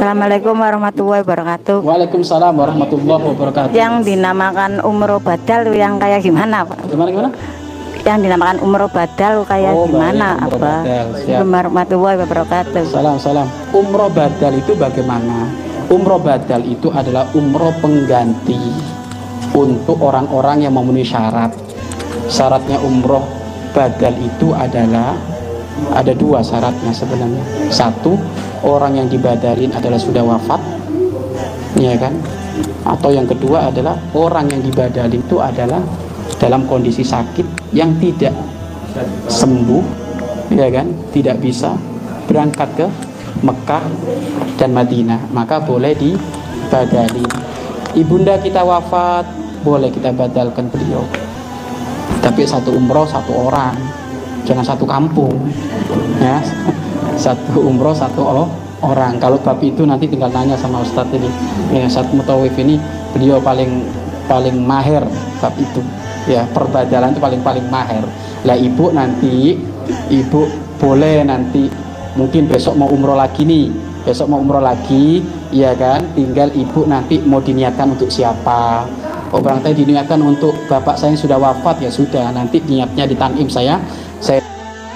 Assalamualaikum warahmatullahi wabarakatuh. Waalaikumsalam warahmatullahi wabarakatuh. Yang dinamakan umroh badal yang kayak gimana, Pak? Gimana gimana? Yang dinamakan umroh badal kayak Oh, gimana, baik, umroh apa? Assalamualaikum warahmatullahi wabarakatuh. Salam salam. Umroh badal itu bagaimana? Umroh badal itu adalah umroh pengganti untuk orang-orang yang memenuhi syarat. Syaratnya umroh badal itu adalah ada dua syaratnya sebenarnya. Satu, orang yang dibadalin adalah sudah wafat, ya kan? Atau yang kedua adalah orang yang dibadalin itu adalah dalam kondisi sakit yang tidak sembuh, ya kan? Tidak bisa berangkat ke Mekah dan Madinah, maka boleh dibadali. Ibunda kita wafat, boleh kita badalkan beliau. Tapi satu umroh satu orang, jangan satu kampung, ya. Satu umroh satu o- orang. Kalau bab itu nanti tinggal nanya sama Ustadz ini. Ya, satu mutawif ini beliau paling paling mahir bab itu. Ya, perbadalan itu paling paling mahir. Lah ibu nanti ibu boleh nanti mungkin besok mau umroh lagi nih besok mau umroh lagi ya kan tinggal ibu nanti mau diniatkan untuk siapa oh barangkali diniatkan untuk bapak saya yang sudah wafat ya sudah. Nanti niatnya di tanim saya. Saya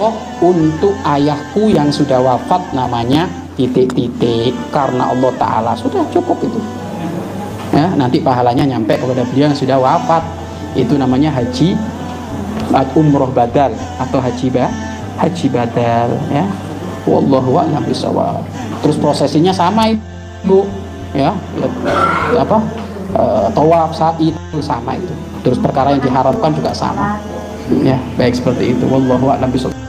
oh untuk ayahku yang sudah wafat namanya titik-titik karena Allah Ta'ala. Sudah cukup itu. Ya nanti pahalanya nyampe kepada beliau yang sudah wafat. Itu namanya haji umroh badal atau haji ba haji badal ya. Wallahu a'lam bishawab. Terus prosesinya sama ibu. Ya apa eh, tawaf saat itu sama itu. Terus perkara yang diharapkan juga sama. Ya baik seperti itu. Wallahu a'lam bishawab